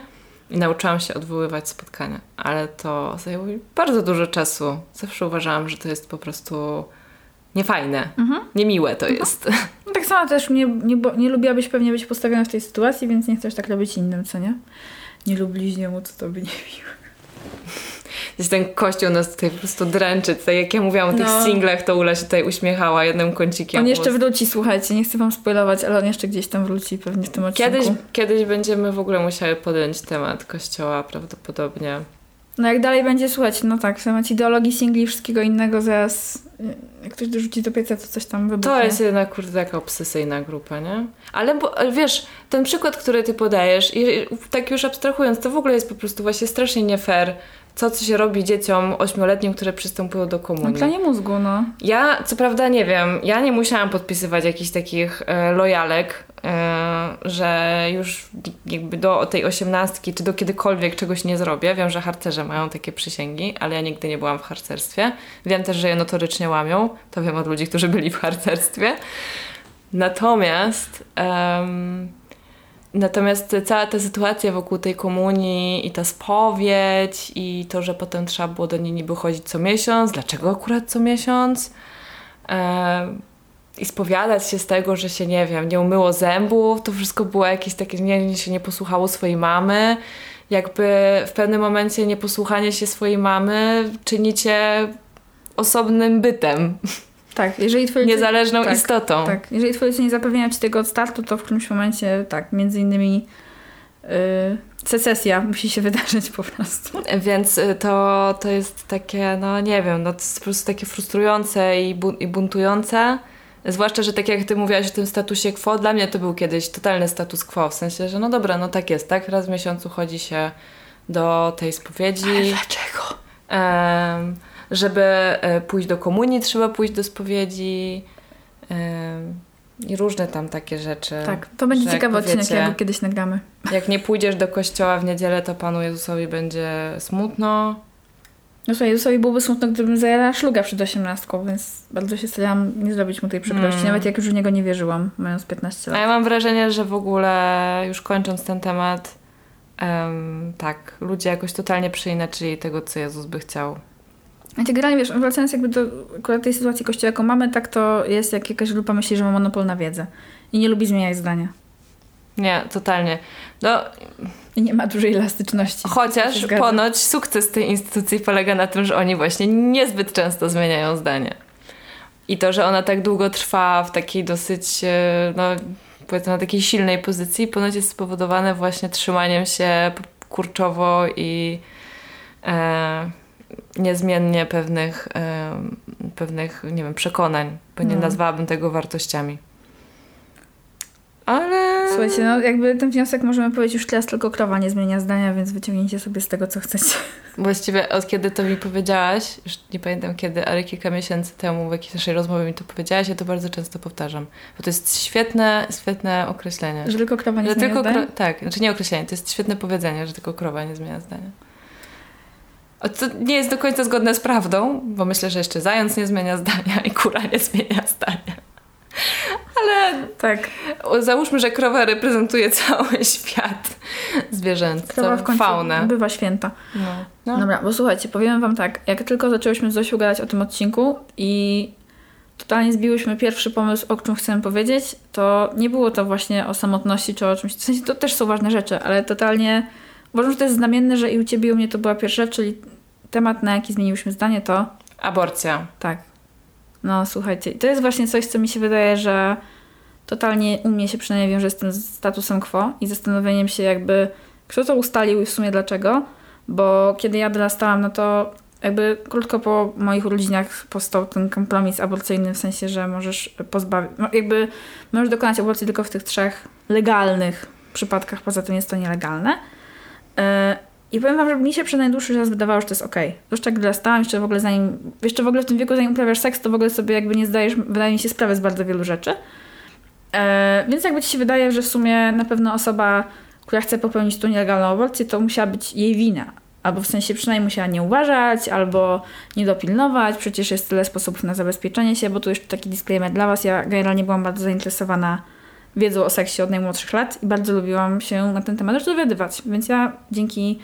i nauczyłam się odwoływać spotkania. Ale to zajęło mi bardzo dużo czasu. Zawsze uważałam, że to jest po prostu niefajne, mhm. niemiłe to mhm. jest. No tak samo też nie, nie, nie lubiłabyś pewnie być postawiona w tej sytuacji, więc nie chcesz tak robić innym, co nie? Nie lub bliźniemu, co tobie nie miłe. Gdzieś ten kościół nas tutaj po prostu dręczy. Tutaj, jak ja mówiłam o tych no. singlach, to Ula się tutaj uśmiechała jednym kącikiem. On jeszcze wróci, słuchajcie, nie chcę wam spoilować, ale on jeszcze gdzieś tam wróci pewnie w tym odcinku. Kiedyś, kiedyś będziemy w ogóle musiały podjąć temat kościoła prawdopodobnie. No jak dalej będzie słuchać, no tak, temat ideologii singli i wszystkiego innego zaraz jak ktoś dorzuci do pieca, to coś tam wybuchnie. To jest jednak, kurde, taka obsesyjna grupa, nie? Ale bo, wiesz, ten przykład, który ty podajesz, i tak już abstrahując, to w ogóle jest po prostu właśnie strasznie nie fair co, co się robi dzieciom ośmioletnim, które przystępują do komunii. Planie mózgu, no. Ja, co prawda, nie wiem, ja nie musiałam podpisywać jakichś takich e, lojalek, e, że już jakby do tej osiemnastki, czy do kiedykolwiek czegoś nie zrobię. Wiem, że harcerze mają takie przysięgi, ale ja nigdy nie byłam w harcerstwie. Wiem też, że je notorycznie łamią. To wiem od ludzi, którzy byli w harcerstwie. Natomiast... Natomiast cała ta sytuacja wokół tej komunii i ta spowiedź i to, że potem trzeba było do niej niby chodzić co miesiąc, dlaczego akurat co miesiąc? E, I spowiadać się z tego, że się, nie wiem, nie umyło zębów, to wszystko było jakieś takie, nie, się nie posłuchało swojej mamy. Jakby w pewnym momencie nieposłuchanie się swojej mamy czynicie osobnym bytem. Tak, jeżeli twoje niezależną tak, istotą. Tak, jeżeli twoje dzieci nie zapewniają ci tego od startu, to w którymś momencie, tak, między innymi yy, secesja musi się wydarzyć po prostu. Więc y, to, to jest takie, no nie wiem, no to jest po prostu takie frustrujące i, bu i buntujące. Zwłaszcza, że tak jak ty mówiłaś o tym statusie quo, dla mnie to był kiedyś totalny status quo, w sensie, że no dobra, no tak jest, tak? Raz w miesiącu chodzi się do tej spowiedzi. Ale dlaczego? Um, żeby e, pójść do komunii, trzeba pójść do spowiedzi i różne tam takie rzeczy. Tak, to będzie ciekawy odcinek, jak kiedyś nagramy. Jak nie pójdziesz do kościoła w niedzielę, to Panu Jezusowi będzie smutno. No słuchaj, Jezusowi byłoby smutno, gdybym zajęła szluga przed osiemnastką, więc bardzo się starałam nie zrobić mu tej przykrości, mm. nawet jak już w niego nie wierzyłam, mając 15 lat. A ja mam wrażenie, że w ogóle, już kończąc ten temat, um, tak, ludzie jakoś totalnie przeinaczyli tego, co Jezus by chciał. Znaczy, generalnie wiesz, wracając jakby do akurat tej sytuacji kościoła, jaką mamy, tak to jest jak jakaś grupa myśli, że ma monopol na wiedzę i nie lubi zmieniać zdania. Nie, totalnie. No, I nie ma dużej elastyczności. Chociaż ponoć sukces tej instytucji polega na tym, że oni właśnie niezbyt często zmieniają zdanie. I to, że ona tak długo trwa w takiej dosyć, e, no powiedzmy na takiej silnej pozycji, ponoć jest spowodowane właśnie trzymaniem się kurczowo i e, niezmiennie pewnych, pewnych nie wiem, przekonań, bo nie no. nazwałabym tego wartościami. Ale... Słuchajcie, no jakby ten wniosek możemy powiedzieć już teraz tylko krowa nie zmienia zdania, więc wyciągnijcie sobie z tego, co chcecie. Właściwie od kiedy to mi powiedziałaś, już nie pamiętam kiedy, ale kilka miesięcy temu w jakiejś naszej rozmowie mi to powiedziałaś, ja to bardzo często powtarzam. Bo to jest świetne, świetne określenie. Że tylko krowa nie że zmienia tylko zdania? Tak, znaczy nie określenie, to jest świetne powiedzenie, że tylko krowa nie zmienia zdania. To nie jest do końca zgodne z prawdą, bo myślę, że jeszcze zając nie zmienia zdania i kura nie zmienia zdania. Ale tak, załóżmy, że krowa reprezentuje cały świat zwierzęcy, krowa w końcu faunę. bywa święta. No. No. Dobra, bo słuchajcie, powiem wam tak, jak tylko zaczęłyśmy z Zosiu gadać o tym odcinku i totalnie zbiłyśmy pierwszy pomysł, o czym chcemy powiedzieć, to nie było to właśnie o samotności czy o czymś, w sensie to też są ważne rzeczy, ale totalnie Uważam, że to jest znamienne, że i u ciebie i u mnie to była pierwsza, czyli temat, na jaki zmieniłyśmy zdanie, to... Aborcja. Tak. No słuchajcie, to jest właśnie coś, co mi się wydaje, że totalnie u mnie się przynajmniej wiąże z tym statusem quo i zastanowieniem się jakby, kto to ustalił i w sumie dlaczego, bo kiedy ja dorastałam, no to jakby krótko po moich urodzinach powstał ten kompromis aborcyjny, w sensie, że możesz pozbawić, no jakby możesz dokonać aborcji tylko w tych trzech legalnych przypadkach, poza tym jest to nielegalne. E, I powiem wam, że mi się przez najdłuższy czas wydawało, że to jest ok. Zwłaszcza gdy stałam jeszcze w ogóle zanim, jeszcze w ogóle w tym wieku zanim uprawiasz seks, to w ogóle sobie jakby nie zdajesz, wydaje mi się, sprawy z bardzo wielu rzeczy. E, więc jakby ci się wydaje, że w sumie na pewno osoba, która chce popełnić tą nielegalną aborcję, to musiała być jej wina. Albo w sensie przynajmniej musiała nie uważać, albo nie dopilnować. Przecież jest tyle sposobów na zabezpieczenie się, bo tu jeszcze taki disclaimer dla Was. Ja generalnie byłam bardzo zainteresowana wiedzą o seksie od najmłodszych lat i bardzo lubiłam się na ten temat też dowiadywać. Więc ja dzięki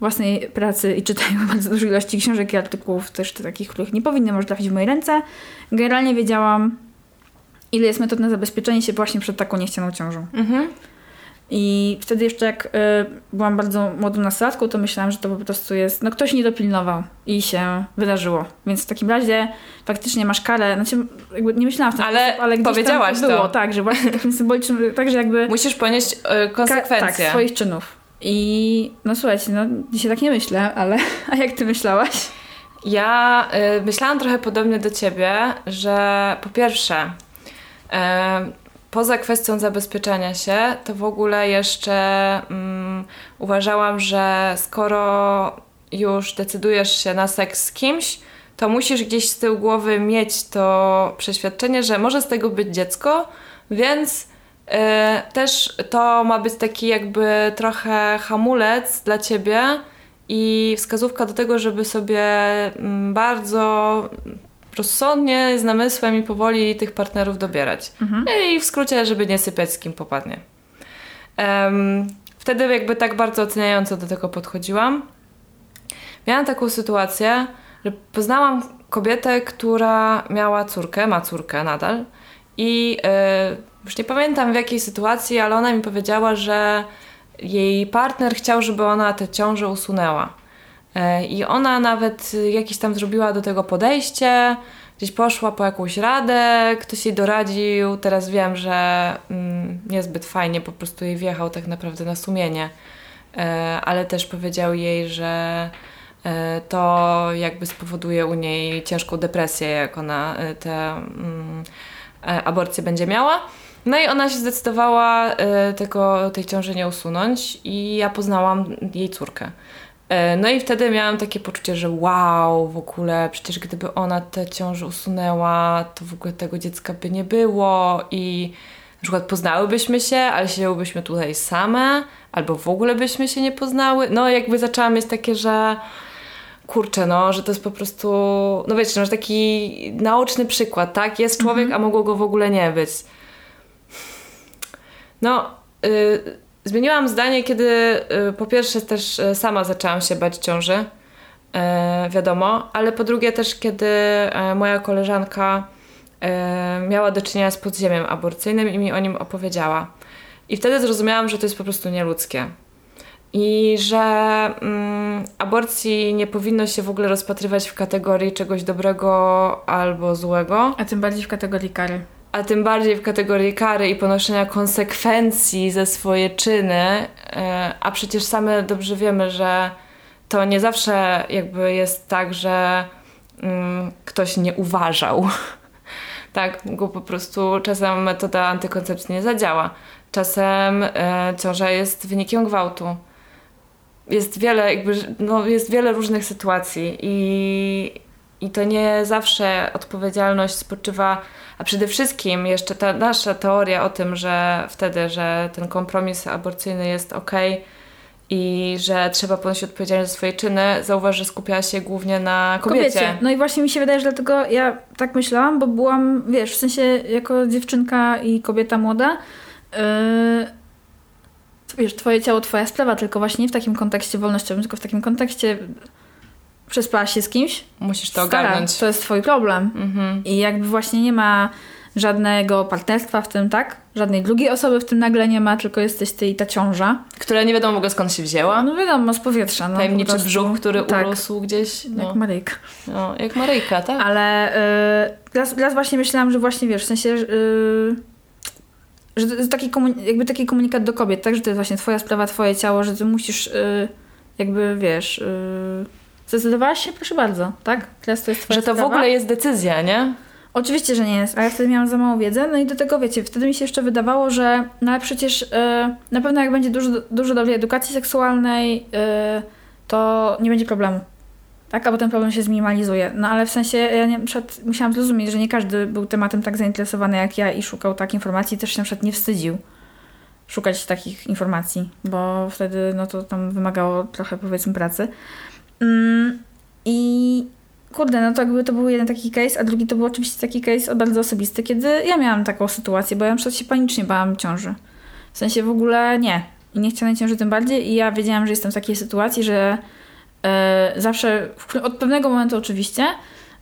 własnej pracy i czytaniu bardzo dużej ilości książek i artykułów, też takich, których nie powinny może trafić w moje ręce, generalnie wiedziałam, ile jest metod na zabezpieczenie się właśnie przed taką niechcianą ciążą. Mhm. I wtedy jeszcze jak y, byłam bardzo młodą nastolatką, to myślałam, że to po prostu jest, no ktoś nie dopilnował i się wydarzyło. Więc w takim razie faktycznie masz karę, znaczy jakby nie myślałam w ten Ale sposób, ale gdzieś powiedziałaś to było, to. tak, że właśnie takim symbolicznym, tak, że jakby... Musisz ponieść y, konsekwencje. tak, swoich czynów. I no słuchajcie, no dzisiaj tak nie myślę, ale a jak ty myślałaś? Ja y, myślałam trochę podobnie do ciebie, że po pierwsze, y, poza kwestią zabezpieczania się, to w ogóle jeszcze mm, uważałam, że skoro już decydujesz się na seks z kimś, to musisz gdzieś z tyłu głowy mieć to przeświadczenie, że może z tego być dziecko, więc y, też to ma być taki jakby trochę hamulec dla ciebie i wskazówka do tego, żeby sobie mm, bardzo rozsądnie, z namysłem i powoli tych partnerów dobierać. Mhm. I w skrócie, żeby nie sypiać z kim popadnie. Em, wtedy jakby tak bardzo oceniająco do tego podchodziłam. Miałam taką sytuację, że poznałam kobietę, która miała córkę, ma córkę nadal i e, już nie pamiętam w jakiej sytuacji, ale ona mi powiedziała, że jej partner chciał, żeby ona tę ciążę usunęła. E, I ona nawet jakieś tam zrobiła do tego podejście, gdzieś poszła po jakąś radę, ktoś jej doradził. Teraz wiem, że mm, niezbyt fajnie po prostu jej wjechał tak naprawdę na sumienie, e, ale też powiedział jej, że e, to jakby spowoduje u niej ciężką depresję, jak ona e, tę mm, aborcję będzie miała. No i ona się zdecydowała tego, tej ciąży nie usunąć i ja poznałam jej córkę. E, No i wtedy miałam takie poczucie, że wow, w ogóle przecież gdyby ona tę ciążę usunęła, to w ogóle tego dziecka by nie było i na przykład poznałybyśmy się, ale siedziałybyśmy tutaj same, albo w ogóle byśmy się nie poznały. No jakby zaczęłam mieć takie, że kurczę, no, że to jest po prostu, no wiecie, no, że taki naoczny przykład, tak? Jest człowiek, a mogło go w ogóle nie być. No, y, zmieniłam zdanie, kiedy y, po pierwsze też y, sama zaczęłam się bać ciąży, y, wiadomo, ale po drugie też, kiedy moja koleżanka miała do czynienia z podziemiem aborcyjnym i mi o nim opowiedziała. I wtedy zrozumiałam, że to jest po prostu nieludzkie. I że mm, aborcji nie powinno się w ogóle rozpatrywać w kategorii czegoś dobrego albo złego A tym bardziej w kategorii kary. A tym bardziej w kategorii kary i ponoszenia konsekwencji za swoje czyny, e, a przecież same dobrze wiemy, że to nie zawsze jakby jest tak, że mm, ktoś nie uważał. tak, go po prostu czasem metoda antykoncepcji nie zadziała. Czasem e, ciąża jest wynikiem gwałtu. Jest wiele, jakby, no, jest wiele różnych sytuacji i, i to nie zawsze odpowiedzialność spoczywa, a przede wszystkim jeszcze ta nasza teoria o tym, że wtedy, że ten kompromis aborcyjny jest ok i że trzeba ponosić odpowiedzialność za swoje czyny, zauważ, że skupiała się głównie na kobiecie. No i właśnie mi się wydaje, że dlatego ja tak myślałam, bo byłam, wiesz, w sensie jako dziewczynka i kobieta młoda, yy, wiesz, twoje ciało, twoja sprawa, tylko właśnie nie w takim kontekście wolnościowym, tylko w takim kontekście przespałaś się z kimś, Musisz to stara, ogarnąć. to jest twój problem. Mhm. I jakby właśnie nie ma żadnego partnerstwa w tym, tak? Żadnej drugiej osoby w tym nagle nie ma, tylko jesteś ty i ta ciąża. Która nie wiadomo w ogóle skąd się wzięła. No wiadomo, z powietrza. No, Tajemniczy brzuch, który tak, urósł gdzieś. No, Jak Maryjka. no, jak Maryjka, tak? Ale y, teraz, teraz właśnie myślałam, że właśnie wiesz, w sensie, y, że to jest taki jakby taki komunikat do kobiet, tak? Że to jest właśnie twoja sprawa, twoje ciało, że ty musisz y, jakby wiesz. Y, zdecydowałaś się? Proszę bardzo, tak? Teraz to jest twoja Że to w sprawa. ogóle jest decyzja, nie? Oczywiście, że nie jest, a ja wtedy miałam za mało wiedzy, no i do tego wiecie, wtedy mi się jeszcze wydawało, że no ale przecież y, na pewno jak będzie dużo, dużo dobrej edukacji seksualnej, y, to nie będzie problemu. Tak, albo ten problem się zminimalizuje. No ale w sensie, ja nie, przykład musiałam zrozumieć, że nie każdy był tematem tak zainteresowany jak ja i szukał tak informacji, też się na przykład nie wstydził. szukać takich informacji, bo wtedy no to tam wymagało trochę powiedzmy pracy. Mm, I kurde, no to jakby to był jeden taki case, a drugi to był oczywiście taki case bardzo osobisty, kiedy ja miałam taką sytuację, bo ja na przykład się panicznie bałam ciąży. W sensie w ogóle nie. I nie chciałam ciąży tym bardziej i ja wiedziałam, że jestem w takiej sytuacji, że e, zawsze, od pewnego momentu oczywiście,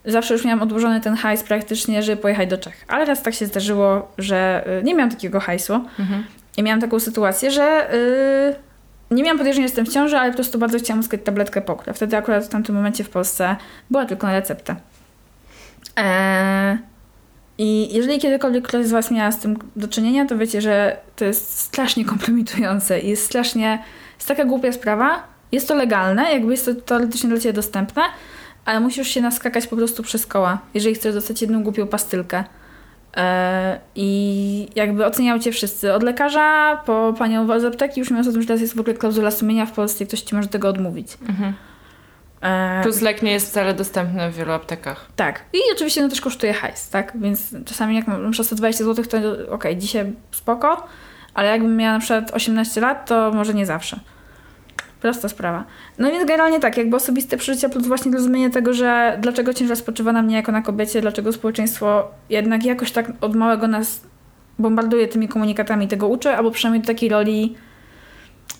zawsze już miałam odłożony ten hajs praktycznie, żeby pojechać do Czech. Ale raz tak się zdarzyło, że e, nie miałam takiego hajsu Mhm. i miałam taką sytuację, że e, nie miałam podejrzenia, że jestem w ciąży, ale po prostu bardzo chciałam uzyskać tabletkę pokój. A wtedy akurat w tamtym momencie w Polsce była tylko na receptę. E, I jeżeli kiedykolwiek ktoś z Was miała z tym do czynienia, to wiecie, że to jest strasznie kompromitujące i jest strasznie, jest taka głupia sprawa. Jest to legalne, jakby jest to teoretycznie dla Ciebie dostępne, ale musisz się naskakać po prostu przez koła, jeżeli chcesz dostać jedną głupią pastylkę. E, I jakby oceniają Cię wszyscy. Od lekarza po panią z apteki, już mówiąc o tym, że teraz jest w ogóle klauzula sumienia w Polsce ktoś Ci może tego odmówić. Mhm. E, Plus lek nie jest wcale dostępny w wielu aptekach. tak. I oczywiście no też kosztuje hajs, tak? Więc czasami jak mam na przykład 120 zł, to okej, dzisiaj spoko, ale jakbym miała na przykład 18 lat, to może nie zawsze. Prosta sprawa. No więc generalnie tak, jakby osobiste przeżycia plus właśnie rozumienie tego, że dlaczego ciężar spoczywa na mnie jako na kobiecie, dlaczego społeczeństwo jednak jakoś tak od małego nas bombarduje tymi komunikatami, tego uczy, albo przynajmniej do takiej roli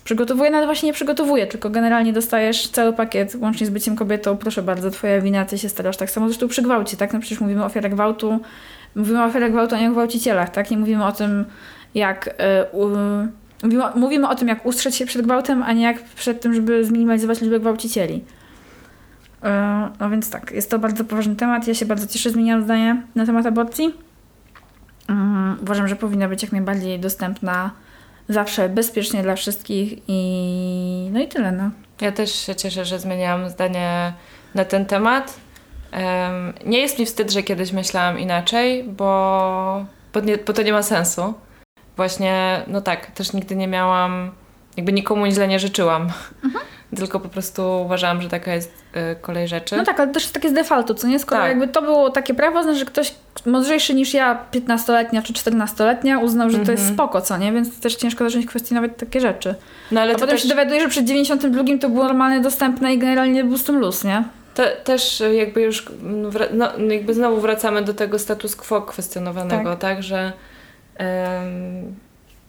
przygotowuje, no ale właśnie nie przygotowuje, tylko generalnie dostajesz cały pakiet, łącznie z byciem kobietą, proszę bardzo, twoja wina, ty się starasz. Tak samo zresztą przy gwałcie, tak? No przecież mówimy o ofiarach gwałtu, mówimy o ofiarach gwałtu, a nie o gwałcicielach, tak? Nie mówimy o tym, jak... y, u, mówimy, o- tym, jak ustrzec się przed gwałtem, a nie jak przed tym, żeby zminimalizować liczbę gwałcicieli. Y, No więc tak, jest to bardzo poważny temat. Ja się bardzo cieszę, zmieniam zdanie na temat aborcji. Mm, Uważam, że powinna być jak najbardziej dostępna zawsze bezpiecznie dla wszystkich i no i tyle, no. Ja też się cieszę, że zmieniałam zdanie na ten temat. Em, nie jest mi wstyd, że kiedyś myślałam inaczej, bo, bo, nie, bo to nie ma sensu. Właśnie, no tak, też nigdy nie miałam, jakby nikomu źle nie życzyłam. Tylko po prostu uważałam, że taka jest y, kolej rzeczy. No tak, ale też jest takie z defaultu, co nie? Skoro Tak. jakby to było takie prawo, znaczy, że ktoś mądrzejszy niż ja, 15-letnia czy 14-letnia, uznał, że to jest Mhm. spoko, co nie? Więc też ciężko zacząć kwestionować takie rzeczy. No ale A potem też, się dowiaduje, że przed 92 to było normalnie dostępne i generalnie był z tym luz, nie? te, też y, jakby już mm, no, jakby znowu wracamy do tego status quo kwestionowanego, tak, że, em,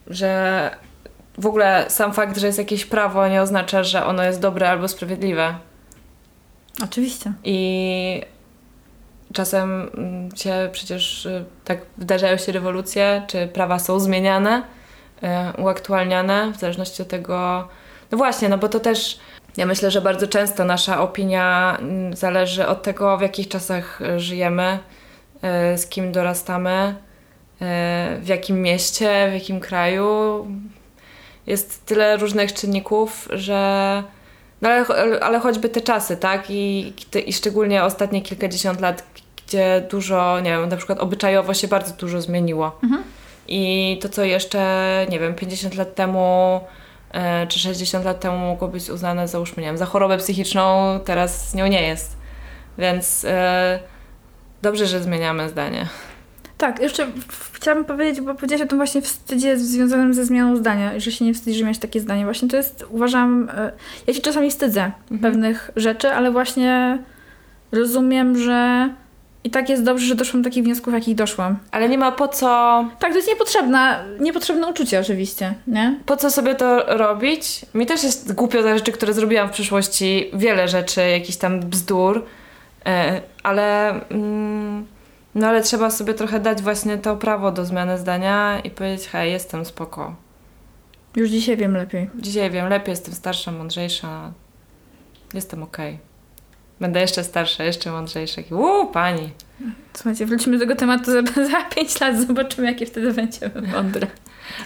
że w ogóle sam fakt, że jest jakieś prawo nie oznacza, że ono jest dobre albo sprawiedliwe. Oczywiście. I czasem mm, się przecież y, tak wydarzają się rewolucje, czy prawa są zmieniane, y, uaktualniane, w zależności od tego. No właśnie, no bo to też. Ja myślę, że bardzo często nasza opinia mm, zależy od tego, w jakich czasach y, żyjemy, z kim dorastamy, w jakim mieście, w jakim kraju. Jest tyle różnych czynników, że no ale, ale choćby te czasy, tak? I, I szczególnie ostatnie kilkadziesiąt lat, gdzie dużo, nie wiem, na przykład obyczajowo się bardzo dużo zmieniło. Mhm. I to, co jeszcze, nie wiem, 50 lat temu e, czy 60 lat temu mogło być uznane, załóżmy, nie wiem, za chorobę psychiczną, teraz z nią nie jest. Więc e, dobrze, że zmieniamy zdanie. Tak, jeszcze chciałabym powiedzieć, bo powiedziałaś o tym właśnie wstydzie związanym ze zmianą zdania i że się nie wstydzisz, że miałeś takie zdanie. Właśnie to jest, uważam, e, ja się czasami wstydzę pewnych rzeczy, ale właśnie rozumiem, że i tak jest dobrze, że doszłam do takich wniosków, jakich doszłam. Ale nie ma po co Tak, to jest niepotrzebna, niepotrzebne uczucie oczywiście, nie? po co sobie to robić? Mi też jest głupio za rzeczy, które zrobiłam w przyszłości, wiele rzeczy, jakichś tam bzdur, e, ale mm, no ale trzeba sobie trochę dać właśnie to prawo do zmiany zdania i powiedzieć, hej, jestem spoko. Już dzisiaj wiem lepiej. Dzisiaj wiem lepiej, jestem starsza, mądrzejsza, jestem okej. Będę jeszcze starsza, jeszcze mądrzejsza. I, Uuu, pani! Słuchajcie, wrócimy do tego tematu za, za 5 lat, zobaczymy, jakie wtedy będziemy mądre.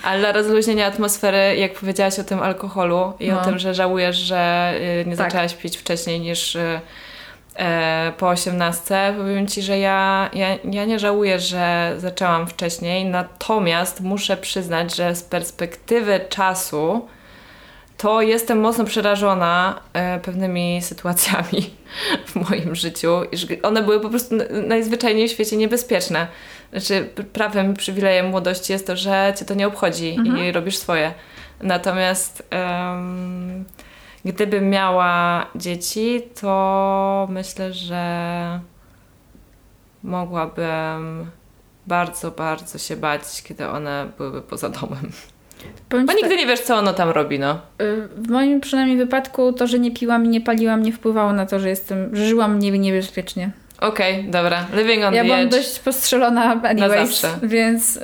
Ale dla rozluźnienia atmosfery, jak powiedziałaś o tym alkoholu i No. o tym, że żałujesz, że y, nie Tak. zaczęłaś pić wcześniej niż y, po 18, powiem Ci, że ja, ja, ja nie żałuję, że zaczęłam wcześniej, natomiast muszę przyznać, że z perspektywy czasu to jestem mocno przerażona e, pewnymi sytuacjami w moim życiu. One były po prostu najzwyczajniej w świecie niebezpieczne. Znaczy, prawem, przywilejem młodości jest to, że cię to nie obchodzi i robisz swoje. Natomiast em, gdybym miała dzieci, to myślę, że mogłabym bardzo, bardzo się bać, kiedy one byłyby poza domem. Powiem Bo nigdy nie wiesz, co ono tam robi, no. tak, y, w moim przynajmniej wypadku to, że nie piłam i nie paliłam nie wpływało na to, że jestem, że żyłam nie, niebezpiecznie. Okej, dobra. Living on Ja the byłam edge. dość postrzelona anyways, zawsze. więc y,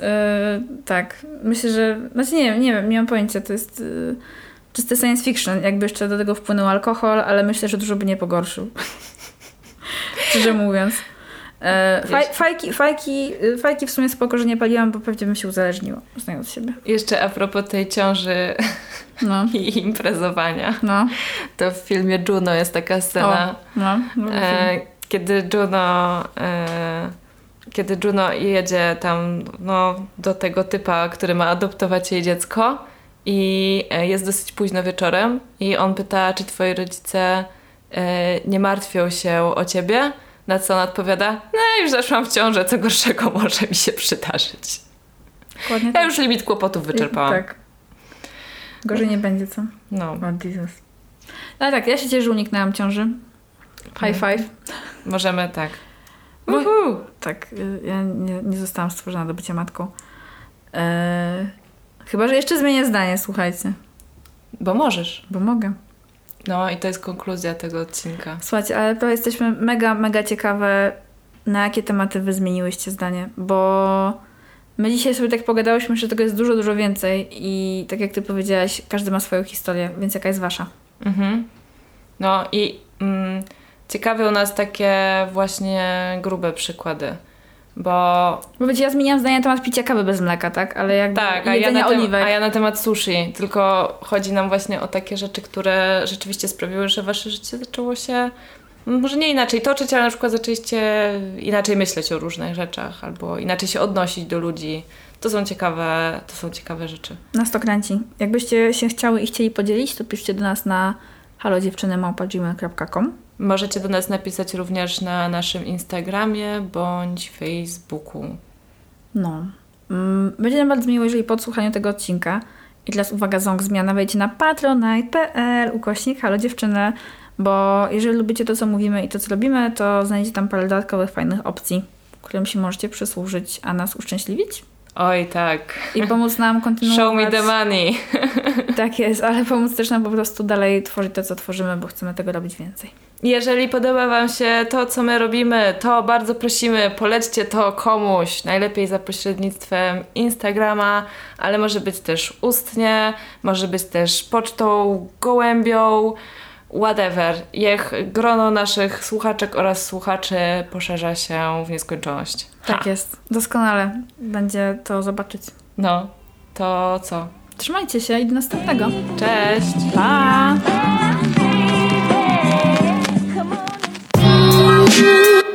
tak, myślę, że, znaczy nie wiem, nie wiem, nie mam pojęcia, to jest y, czysty science fiction, jakby jeszcze do tego wpłynął alkohol, ale myślę, że dużo by nie pogorszył. Szczerze mówiąc. E, faj, fajki, fajki, y, fajki w sumie spoko, że nie paliłam, bo pewnie bym się uzależniła, znając siebie. Jeszcze a propos tej ciąży No, i imprezowania, no, to w filmie Juno jest taka scena, no. no e, kiedy Juno... E, kiedy Juno jedzie tam no, do tego typa, który ma adoptować jej dziecko i e, jest dosyć późno wieczorem i on pyta, czy twoi rodzice e, nie martwią się o ciebie, na co ona odpowiada, no już zaszłam w ciążę, co gorszego może mi się przydarzyć. Dokładnie Ja tak. już limit kłopotów wyczerpałam. Tak. Gorzej nie będzie, co? No, O Jesus. No tak, ja się cieszę, że uniknęłam ciąży. High five. możemy tak. Bo-. Tak, y, ja nie, nie zostałam stworzona do bycia matką. Eee, chyba, że jeszcze zmienię zdanie, słuchajcie. Bo możesz. Bo mogę. No i to jest konkluzja tego odcinka. Słuchajcie, ale to jesteśmy mega, mega ciekawe, na jakie tematy wy zmieniłyście zdanie, bo my dzisiaj sobie tak pogadałyśmy, że tego jest dużo, dużo więcej i tak jak ty powiedziałaś, każdy ma swoją historię, więc jaka jest wasza? Mhm. No i mm, ciekawe u nas takie właśnie grube przykłady. Bo Bo wiecie, ja zmieniłam zdanie na temat picia kawy bez mleka, tak? Ale jakby tak, a ja, na tem- a ja na temat sushi. Tylko chodzi nam właśnie o takie rzeczy, które rzeczywiście sprawiły, że wasze życie zaczęło się może nie inaczej toczyć, ale na przykład zaczęliście inaczej myśleć o różnych rzeczach albo inaczej się odnosić do ludzi. To są ciekawe, to są ciekawe rzeczy. Nas to kręci. Jakbyście się chciały i chcieli podzielić, to piszcie do nas na halodziewczynymałpa.gmail.com Możecie do nas napisać również na naszym Instagramie bądź Facebooku. No. Mm, Będzie nam bardzo miło, jeżeli po odsłuchaniu tego odcinka i teraz uwaga, ząg zmiana, wejdźcie na patronite.pl ukośnik halo dziewczyny, bo jeżeli lubicie to, co mówimy i to, co robimy, to znajdziecie tam parę dodatkowych, fajnych opcji, którym się możecie przysłużyć, a nas uszczęśliwić Oj, tak. i pomóc nam kontynuować. Show me the money. Tak jest, ale pomóc też nam po prostu dalej tworzyć to, co tworzymy, bo chcemy tego robić więcej. Jeżeli podoba Wam się to, co my robimy, to bardzo prosimy, polećcie to komuś. Najlepiej za pośrednictwem Instagrama, ale może być też ustnie, może być też pocztą, gołębią, whatever. Niech grono naszych słuchaczek oraz słuchaczy poszerza się w nieskończoność. Tak Ha. jest, doskonale będzie to zobaczyć. No, to co? Trzymajcie się i do następnego. Cześć! Pa! Come on.